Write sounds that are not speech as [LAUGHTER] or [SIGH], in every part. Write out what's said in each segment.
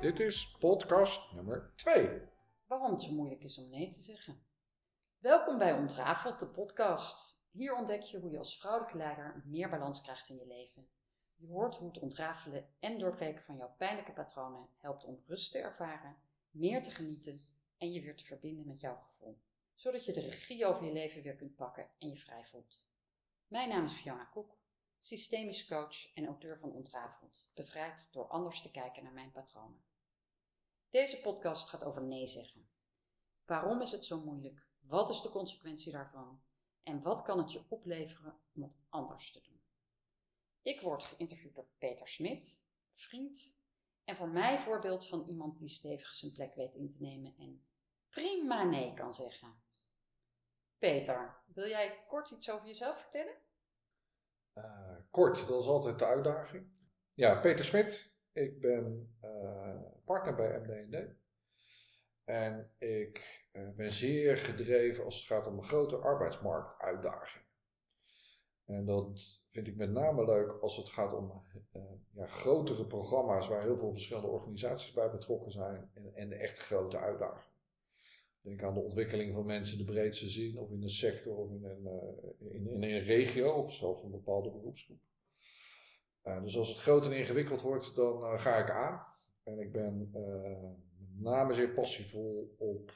Dit is podcast nummer 2. Waarom het zo moeilijk is om nee te zeggen. Welkom bij Ontrafeld, de podcast. Hier ontdek je hoe je als vrouwelijke leider meer balans krijgt in je leven. Je hoort hoe het ontrafelen en doorbreken van jouw pijnlijke patronen helpt om rust te ervaren, meer te genieten en je weer te verbinden met jouw gevoel. Zodat je de regie over je leven weer kunt pakken en je vrij voelt. Mijn naam is Fiona Koek, systemisch coach en auteur van Ontrafeld, bevrijd door anders te kijken naar mijn patronen. Deze podcast gaat over nee zeggen. Waarom is het zo moeilijk? Wat is de consequentie daarvan? En wat kan het je opleveren om het anders te doen? Ik word geïnterviewd door Peter Smit, vriend, en voor mij voorbeeld van iemand die stevig zijn plek weet in te nemen en prima nee kan zeggen. Peter, wil jij kort iets over jezelf vertellen? Uh, kort, dat is altijd de uitdaging. Ja, Peter Smit. Ik ben uh, partner bij MD&D. En ik uh, ben zeer gedreven als het gaat om grote arbeidsmarktuitdaging. En dat vind ik met name leuk als het gaat om ja, grotere programma's waar heel veel verschillende organisaties bij betrokken zijn en, en de echt grote uitdagingen. Denk aan de ontwikkeling van mensen in de breedste zin, of in een sector, of in een, in, in, een regio, of zelfs een bepaalde beroepsgroep. Uh, dus als het groot en ingewikkeld wordt, dan uh, ga ik aan. En ik ben met name zeer passievol op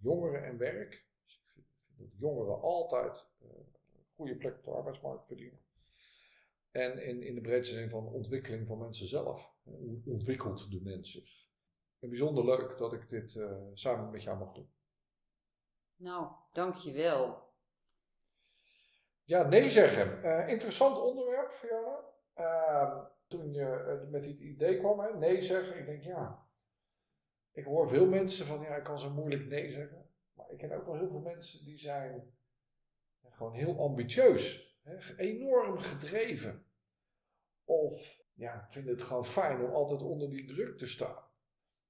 jongeren en werk. Dus ik vind, dat jongeren altijd een goede plek op de arbeidsmarkt verdienen. En in, in de breedste zin van ontwikkeling van mensen zelf. Hoe ontwikkelt de mens zich? Bijzonder leuk dat ik dit samen met jou mag doen. Nou, dankjewel. Ja, nee zeggen. Uh, interessant onderwerp jou. Uh, toen je met dit idee kwam, hè, nee zeggen. Ik denk, ja. Ik hoor veel mensen van, ja, ik kan zo moeilijk nee zeggen. Maar ik ken ook wel heel veel mensen die zijn gewoon heel ambitieus. Hè, enorm gedreven. Of ja, vinden het gewoon fijn om altijd onder die druk te staan.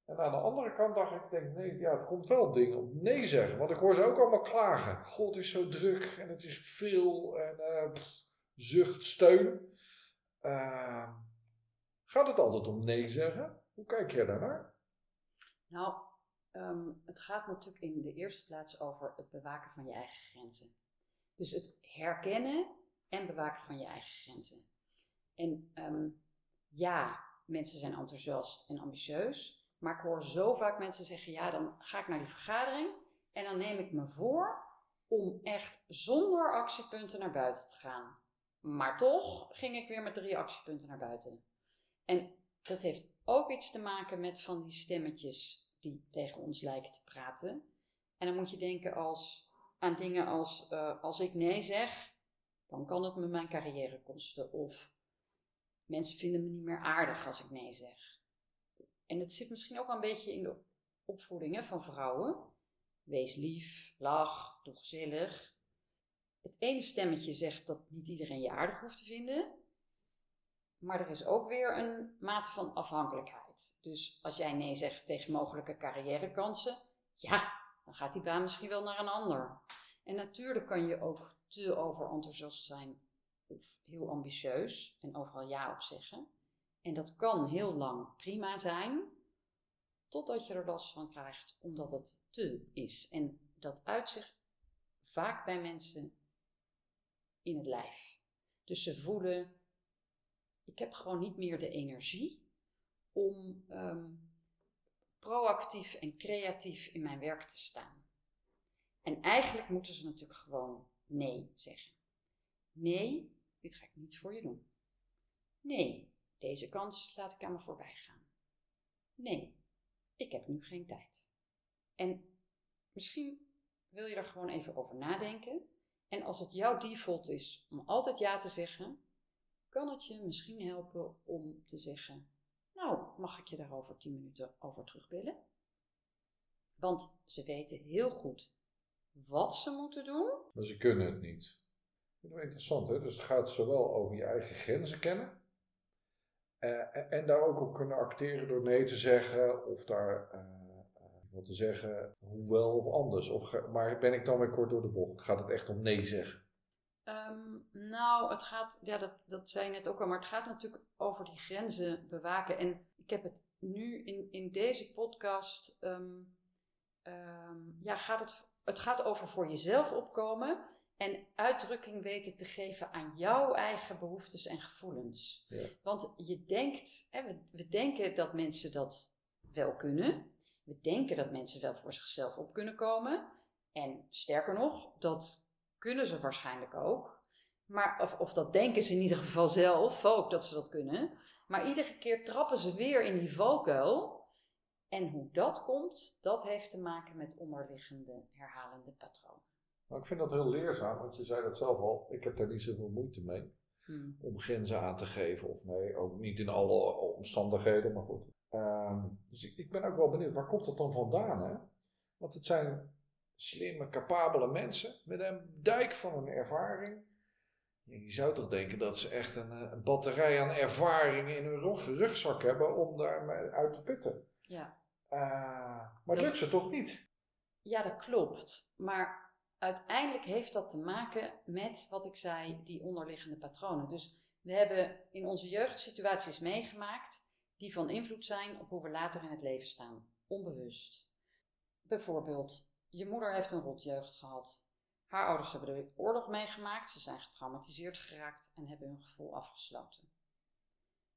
En aan de andere kant dacht ik, denk, nee, ja, het komt wel dingen op nee zeggen. Want ik hoor ze ook allemaal klagen. God is zo druk en het is veel en uh, zucht, steun. Uh, gaat het altijd om nee zeggen? Hoe kijk jij daarnaar? Nou, um, het gaat natuurlijk in de eerste plaats over het bewaken van je eigen grenzen. Dus het herkennen en bewaken van je eigen grenzen. En um, ja, mensen zijn enthousiast en ambitieus. Maar ik hoor zo vaak mensen zeggen: ja, dan ga ik naar die vergadering en dan neem ik me voor om echt zonder actiepunten naar buiten te gaan. Maar toch ging ik weer met drie actiepunten naar buiten. En dat heeft ook iets te maken met van die stemmetjes die tegen ons lijken te praten. En dan moet je denken als, aan dingen als: uh, als ik nee zeg, dan kan het me mijn carrière kosten. Of mensen vinden me niet meer aardig als ik nee zeg. En het zit misschien ook een beetje in de opvoedingen van vrouwen. Wees lief, lach, doe gezellig. Het ene stemmetje zegt dat niet iedereen je aardig hoeft te vinden. Maar er is ook weer een mate van afhankelijkheid. Dus als jij nee zegt tegen mogelijke carrièrekansen, ja, dan gaat die baan misschien wel naar een ander. En natuurlijk kan je ook te overenthousiast zijn of heel ambitieus en overal ja op zeggen. En dat kan heel lang prima zijn, totdat je er last van krijgt omdat het te is. En dat uitzicht vaak bij mensen in het lijf. Dus ze voelen, ik heb gewoon niet meer de energie om um, proactief en creatief in mijn werk te staan. En eigenlijk moeten ze natuurlijk gewoon nee zeggen. Nee, dit ga ik niet voor je doen. Nee, deze kans laat ik aan me voorbij gaan. Nee, ik heb nu geen tijd. En misschien wil je er gewoon even over nadenken. En als het jouw default is om altijd ja te zeggen, kan het je misschien helpen om te zeggen: Nou, mag ik je daar over 10 minuten over terugbellen? Want ze weten heel goed wat ze moeten doen. Maar ze kunnen het niet. Dat is interessant, hè? Dus het gaat zowel over je eigen grenzen kennen uh, en daar ook op kunnen acteren door nee te zeggen of daar uh, wat te zeggen, hoewel of anders. Of, maar ben ik dan weer kort door de bocht? Gaat het echt om nee zeggen? Um, nou, het gaat, ja, dat, dat zei je net ook al, maar het gaat natuurlijk over die grenzen bewaken. En ik ik heb het nu in, in deze podcast, ehm, ehm, ja, gaat het, het gaat over voor jezelf opkomen en uitdrukking weten te geven aan jouw eigen behoeftes en gevoelens. Ja. Want je denkt, hè, we, we denken dat mensen dat wel kunnen. We denken dat mensen wel voor zichzelf op kunnen komen. En sterker nog, dat kunnen ze waarschijnlijk ook. Maar, of, of dat denken ze in ieder geval zelf ook dat ze dat kunnen. Maar iedere keer trappen ze weer in die valkuil. En hoe dat komt, dat heeft te maken met onderliggende herhalende patronen. Maar ik vind dat heel leerzaam, want je zei dat zelf al. Ik heb daar niet zoveel moeite mee Hmm. om grenzen aan te geven. Of nee, ook niet in alle omstandigheden, maar goed. Ehm, dus ik, ik ben ook wel benieuwd, waar komt dat dan vandaan? Hè? Want het zijn slimme, capabele mensen met een dijk van een ervaring. Je zou toch denken dat ze echt een, eh, een batterij aan ervaring in hun rug- rugzak hebben om daar uit te putten. Ja. Eh, maar het lukt ze toch niet? ja, dat klopt. Maar uiteindelijk heeft dat te maken met wat ik zei, die onderliggende patronen. Dus we hebben in onze jeugdsituaties meegemaakt die van invloed zijn op hoe we later in het leven staan, onbewust. Bijvoorbeeld, je moeder heeft een rotjeugd gehad. Haar ouders hebben de oorlog meegemaakt, ze zijn getraumatiseerd geraakt en hebben hun gevoel afgesloten.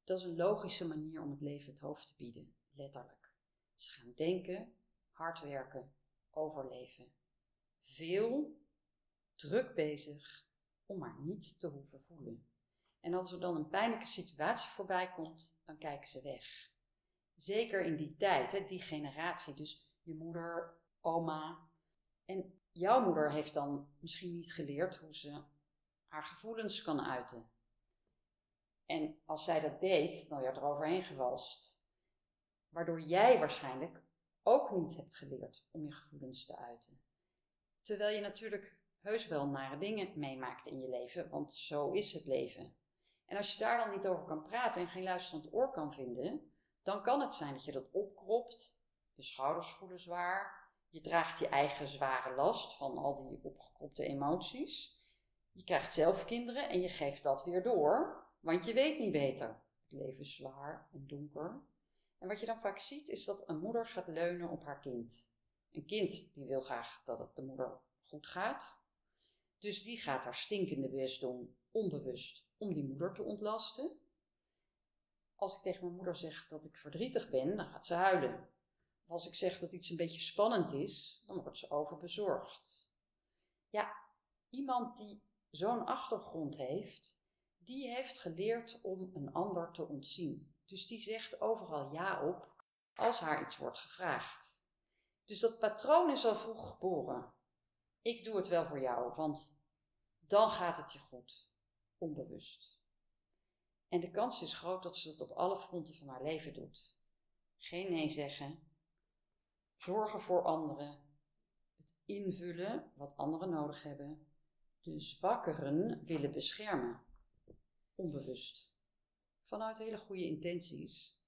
Dat is een logische manier om het leven het hoofd te bieden, letterlijk. Ze gaan denken, hard werken, overleven. Veel, druk bezig, om maar niet te hoeven voelen. En als er dan een pijnlijke situatie voorbij komt, dan kijken ze weg. Zeker in die tijd, hè, die generatie. Dus je moeder, oma. En jouw moeder heeft dan misschien niet geleerd hoe ze haar gevoelens kan uiten. En als zij dat deed, dan werd er overheen gewalst. Waardoor jij waarschijnlijk ook niet hebt geleerd om je gevoelens te uiten. Terwijl je natuurlijk heus wel nare dingen meemaakt in je leven, want zo is het leven. En als je daar dan niet over kan praten en geen luisterend oor kan vinden, dan kan het zijn dat je dat opkropt, je schouders voelen zwaar, je draagt je eigen zware last van al die opgekropte emoties. Je krijgt zelf kinderen en je geeft dat weer door, want je weet niet beter. Het leven is zwaar en donker. En wat je dan vaak ziet is dat een moeder gaat leunen op haar kind. Een kind die wil graag dat het de moeder goed gaat. Dus die gaat haar stinkende best doen, onbewust, om die moeder te ontlasten. Als ik tegen mijn moeder zeg dat ik verdrietig ben, dan gaat ze huilen. Of als ik zeg dat iets een beetje spannend is, dan wordt ze overbezorgd. Ja, iemand die zo'n achtergrond heeft, die heeft geleerd om een ander te ontzien. Dus die zegt overal ja op als haar iets wordt gevraagd. Dus dat patroon is al vroeg geboren. Ik doe het wel voor jou, want dan gaat het je goed, onbewust. En de kans is groot dat ze dat op alle fronten van haar leven doet. Geen nee zeggen, zorgen voor anderen, het invullen wat anderen nodig hebben, de zwakkeren willen beschermen, onbewust. Vanuit hele goede intenties.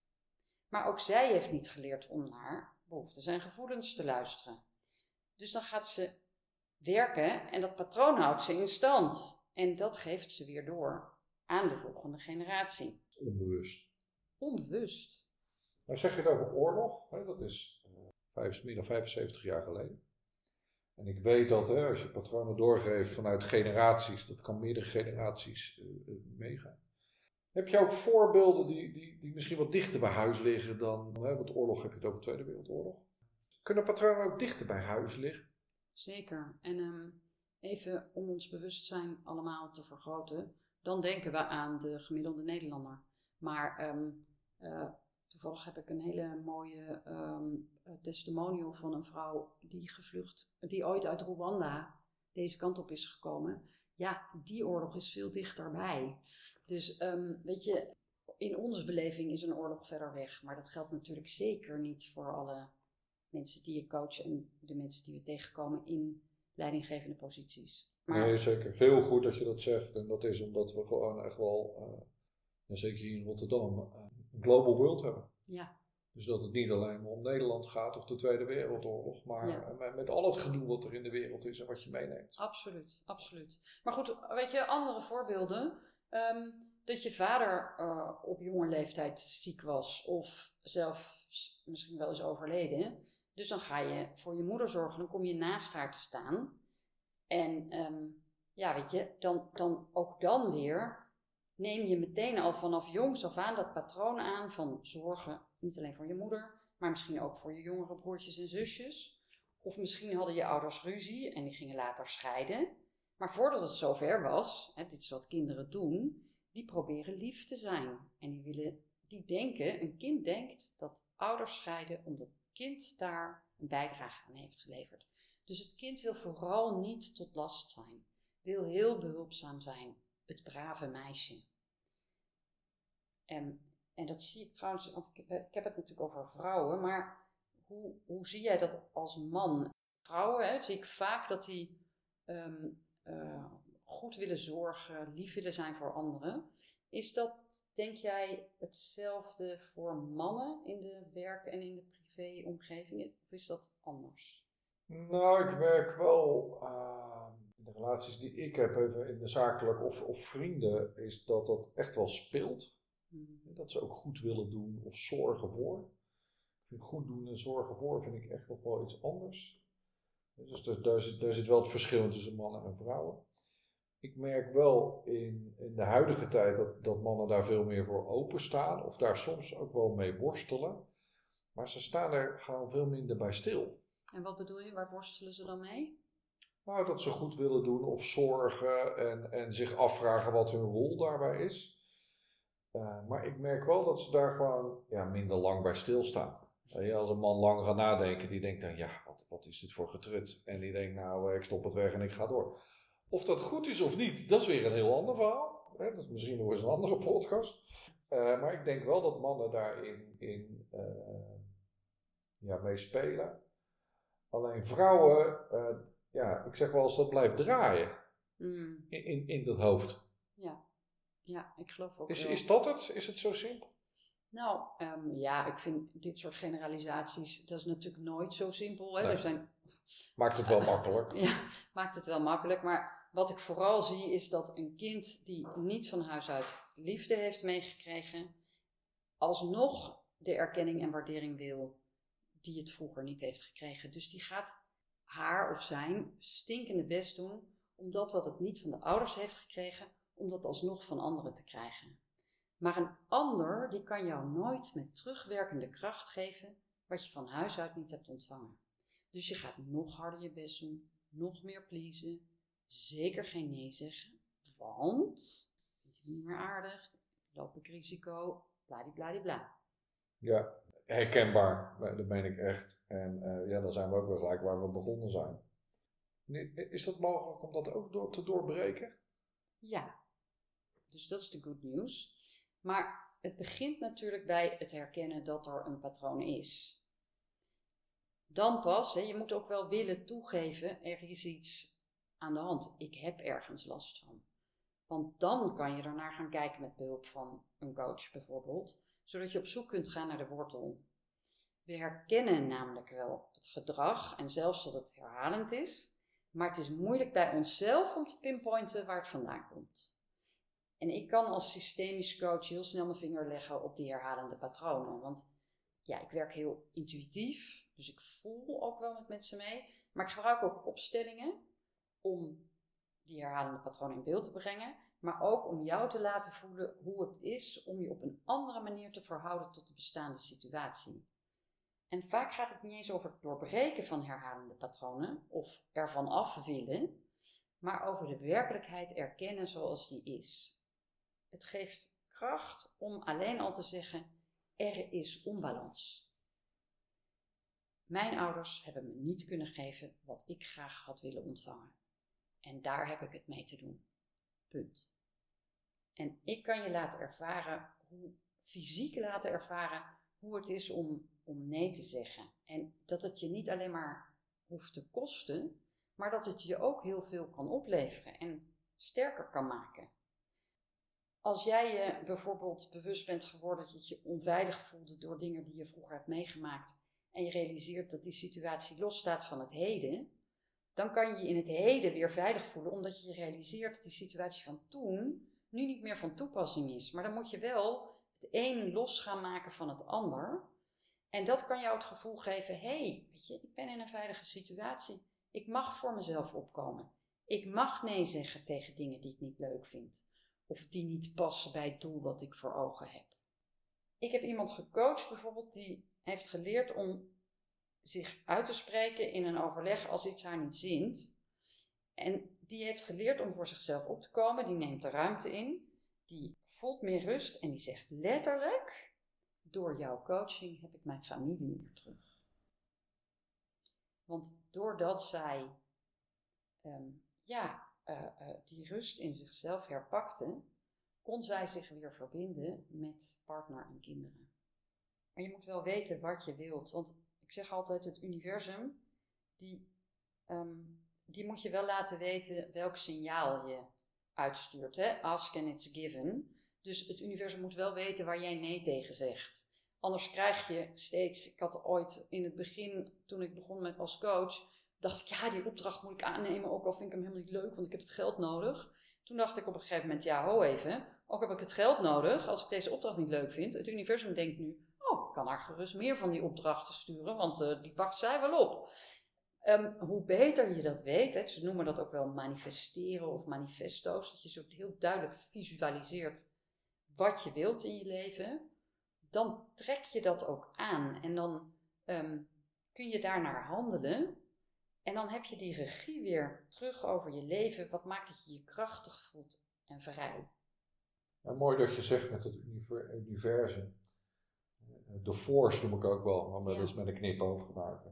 Maar ook zij heeft niet geleerd om naar behoeftes en gevoelens te luisteren. Dus dan gaat ze werken en dat patroon houdt ze in stand. En dat geeft ze weer door aan de volgende generatie. Onbewust. Onbewust. Nou zeg je het over oorlog, hè, dat is eh, meer dan 75 jaar geleden. En ik weet dat hè, als je patronen doorgeeft vanuit generaties, dat kan meerdere generaties eh, eh, meegaan. Heb je ook voorbeelden die, die, die misschien wat dichter bij huis liggen dan, hè, want oorlog heb je het over de Tweede Wereldoorlog. Kunnen patronen ook dichter bij huis liggen? Zeker. En ehm, even om ons bewustzijn allemaal te vergroten, dan denken we aan de gemiddelde Nederlander. Maar ehm, eh, toevallig heb ik een hele mooie ehm, eh, testimonial van een vrouw die gevlucht, die ooit uit Rwanda deze kant op is gekomen. Ja, die oorlog is veel dichterbij. Dus ehm, weet je, in onze beleving is een oorlog verder weg. Maar dat geldt natuurlijk zeker niet voor alle mensen die je coachen en de mensen die we tegenkomen in leidinggevende posities. Maar Nee, zeker. Heel goed dat je dat zegt. En dat is omdat we gewoon echt wel, eh, zeker hier in Rotterdam, eh, een global world hebben. ja, Dus dat het niet alleen om Nederland gaat of de Tweede Wereldoorlog, maar Ja. eh, met- al het gedoe wat er in de wereld is en wat je meeneemt. absoluut, absoluut. Maar goed, weet je, andere voorbeelden. Ehm, dat je vader uh, op jonge leeftijd ziek was of zelf misschien wel eens overleden. Dus dan ga je voor je moeder zorgen, dan kom je naast haar te staan. En um, ja, weet je, dan, dan ook dan weer neem je meteen al vanaf jongs af aan dat patroon aan van zorgen, niet alleen voor je moeder, maar misschien ook voor je jongere broertjes en zusjes. Of misschien hadden je ouders ruzie en die gingen later scheiden. Maar voordat het zover was, hè, dit is wat kinderen doen, die proberen lief te zijn. En die, willen, die denken, een kind denkt dat ouders scheiden omdat het kind daar een bijdrage aan heeft geleverd. Dus het kind wil vooral niet tot last zijn, wil heel behulpzaam zijn, het brave meisje. En, en dat zie ik trouwens, want ik heb, ik heb het natuurlijk over vrouwen, maar hoe, hoe zie jij dat als man? Vrouwen, hè, zie ik vaak dat die ehm, eh, goed willen zorgen, lief willen zijn voor anderen. Is dat, denk jij, hetzelfde voor mannen in de werk- en in de privéomgeving? Of is dat anders? Nou, ik werk wel uh, de relaties die ik heb, even in de zakelijk of, of vrienden, is dat dat echt wel speelt. Hmm. Dat ze ook goed willen doen of zorgen voor. Ik vind goed doen en zorgen voor vind ik echt nog wel iets anders. Dus daar, daar, zit, daar zit wel het verschil tussen mannen en vrouwen. Ik merk wel in, in de huidige tijd dat, dat mannen daar veel meer voor openstaan, of daar soms ook wel mee worstelen. Maar ze staan er gewoon veel minder bij stil. En wat bedoel je, waar worstelen ze dan mee? Nou, dat ze goed willen doen of zorgen en, en zich afvragen wat hun rol daarbij is. Uh, maar ik merk wel dat ze daar gewoon ja, minder lang bij stilstaan. Uh, als een man lang gaat nadenken, die denkt dan, ja, wat, wat is dit voor getrut? En die denkt, nou, ik stop het weg en ik ga door. Of dat goed is of niet, dat is weer een heel ander verhaal. Hè? Dat is misschien nog eens een andere podcast. Uh, maar ik denk wel dat mannen daarin in, ja, mee spelen. Alleen vrouwen, ja, ik zeg wel eens dat blijft draaien mm. in, in, in dat hoofd. Ja, ja ik geloof ook is, Is dat het? Is het zo simpel? Nou, um, ja, ik vind dit soort generalisaties, dat is natuurlijk nooit zo simpel. Hè? Nee. Er zijn, maakt het wel [LAUGHS] makkelijk. Ja, maakt het wel makkelijk. Maar wat ik vooral zie is dat een kind die niet van huis uit liefde heeft meegekregen, alsnog de erkenning en waardering wil die het vroeger niet heeft gekregen. Dus die gaat haar of zijn stinkende best doen om dat wat het niet van de ouders heeft gekregen, om dat alsnog van anderen te krijgen. Maar een ander, die kan jou nooit met terugwerkende kracht geven wat je van huis uit niet hebt ontvangen. Dus je gaat nog harder je best doen, nog meer pleasen, zeker geen nee zeggen, want vind je niet meer aardig, loop ik risico, bladibladibla. Ja, herkenbaar, dat meen ik echt. En uh, ja, dan zijn we ook weer gelijk waar we begonnen zijn. Is dat mogelijk om dat ook door, te doorbreken? Ja, dus dat is de good news. Maar het begint natuurlijk bij het herkennen dat er een patroon is. Dan pas, hè, je moet ook wel willen toegeven, er is iets aan de hand. Ik heb ergens last van. Want dan kan je ernaar gaan kijken met behulp van een coach bijvoorbeeld zodat je op zoek kunt gaan naar de wortel. We herkennen namelijk wel het gedrag en zelfs dat het herhalend is, maar het is moeilijk bij onszelf om te pinpointen waar het vandaan komt. En ik kan als systemisch coach heel snel mijn vinger leggen op die herhalende patronen, want ja, ik werk heel intuïtief, dus ik voel ook wel met mensen mee, maar ik gebruik ook opstellingen om die herhalende patronen in beeld te brengen maar ook om jou te laten voelen hoe het is om je op een andere manier te verhouden tot de bestaande situatie. En vaak gaat het niet eens over het doorbreken van herhalende patronen of ervan af willen, maar over de werkelijkheid erkennen zoals die is. Het geeft kracht om alleen al te zeggen: er is onbalans. Mijn ouders hebben me niet kunnen geven wat ik graag had willen ontvangen. En daar heb ik het mee te doen. Punt. En ik kan je laten ervaren, hoe, fysiek laten ervaren, hoe het is om, om nee te zeggen. En dat het je niet alleen maar hoeft te kosten, maar dat het je ook heel veel kan opleveren en sterker kan maken. Als jij je bijvoorbeeld bewust bent geworden dat je je onveilig voelde door dingen die je vroeger hebt meegemaakt en je realiseert dat die situatie losstaat van het heden, dan kan je je in het heden weer veilig voelen, omdat je je realiseert dat die situatie van toen nu niet meer van toepassing is. Maar dan moet je wel het een los gaan maken van het ander. En dat kan jou het gevoel geven: hé, hey, weet je, ik ben in een veilige situatie. Ik mag voor mezelf opkomen. Ik mag nee zeggen tegen dingen die ik niet leuk vind. Of die niet passen bij het doel wat ik voor ogen heb. Ik heb iemand gecoacht bijvoorbeeld die heeft geleerd om zich uit te spreken in een overleg als iets haar niet zint. En die heeft geleerd om voor zichzelf op te komen, die neemt de ruimte in, die voelt meer rust en die zegt letterlijk: Door jouw coaching heb ik mijn familie weer terug. Want doordat zij ehm, ja, eh, eh, die rust in zichzelf herpakte, kon zij zich weer verbinden met partner en kinderen. Maar je moet wel weten wat je wilt. Want ik zeg altijd, het universum, die, ehm, die moet je wel laten weten welk signaal je uitstuurt. Hè? Ask and it's given. Dus het universum moet wel weten waar jij nee tegen zegt. Anders krijg je steeds, ik had ooit in het begin, toen ik begon met als coach, dacht ik, ja, die opdracht moet ik aannemen, ook al vind ik hem helemaal niet leuk, want ik heb het geld nodig. Toen dacht ik op een gegeven moment, ja, ho even, ook heb ik het geld nodig als ik deze opdracht niet leuk vind. Het universum denkt nu, oh, ik kan haar gerust meer van die opdrachten sturen, want uh, die pakt zij wel op. Um, hoe beter je dat weet, hè, ze noemen dat ook wel manifesteren of manifesto's, dat je zo heel duidelijk visualiseert wat je wilt in je leven, dan trek je dat ook aan en dan um, kun je daarnaar handelen. En dan heb je die regie weer terug over je leven, wat maakt dat je je krachtig voelt en vrij. Ja, mooi dat je zegt met het universum. De Force noem ik ook wel, maar dat is met een knipoog gemaakt.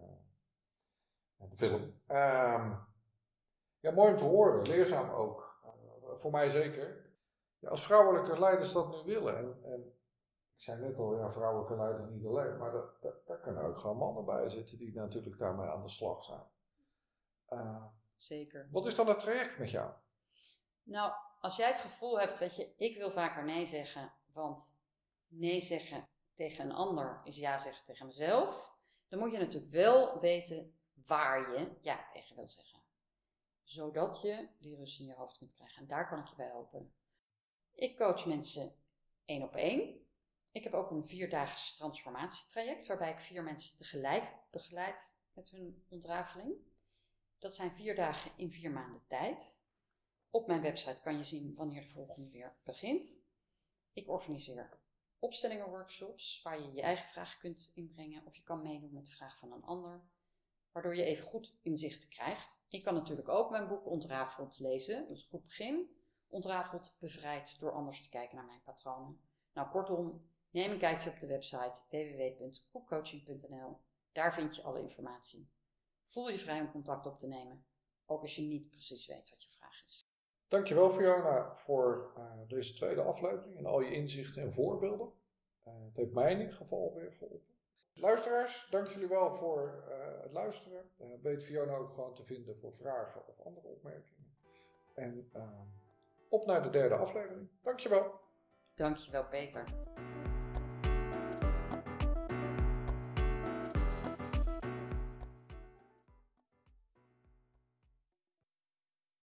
De film. Um, ja, mooi om te horen, leerzaam ook. Uh, voor mij zeker. Ja, als vrouwelijke leiders dat nu willen, en, en ik zei net al, ja, vrouwelijke leiders niet alleen, maar daar kunnen ook gewoon mannen bij zitten die natuurlijk daarmee aan de slag zijn. Uh, zeker. Wat is dan het traject met jou? Nou, als jij het gevoel hebt, weet je, ik wil vaker nee zeggen, want nee zeggen tegen een ander is ja zeggen tegen mezelf, dan moet je natuurlijk wel weten waar je ja tegen wil zeggen. Zodat je die rust in je hoofd kunt krijgen. En daar kan ik je bij helpen. Ik coach mensen één op één. Ik heb ook een vierdaags transformatietraject waarbij ik vier mensen tegelijk begeleid met hun ontrafeling. Dat zijn vier dagen in vier maanden tijd. Op mijn website kan je zien wanneer de volgende weer begint. Ik organiseer opstellingenworkshops waar je je eigen vragen kunt inbrengen of je kan meedoen met de vraag van een ander, waardoor je even goed inzicht krijgt. Je kan natuurlijk ook mijn boek Ontrafeld lezen, is een goed begin. Ontrafeld bevrijd door anders te kijken naar mijn patronen. Nou, kortom, neem een kijkje op de website www.koekcoaching.nl. Daar vind je alle informatie. Voel je vrij om contact op te nemen, ook als je niet precies weet wat je vraag is. Dankjewel Fiona voor uh, deze tweede aflevering en al je inzichten en voorbeelden. Uh, het heeft mij in ieder geval weer geholpen. Luisteraars, dank jullie wel voor uh, het luisteren. weet Fiona ook gewoon te vinden voor vragen of andere opmerkingen. En op naar de derde aflevering. Dankjewel. Dankjewel Peter.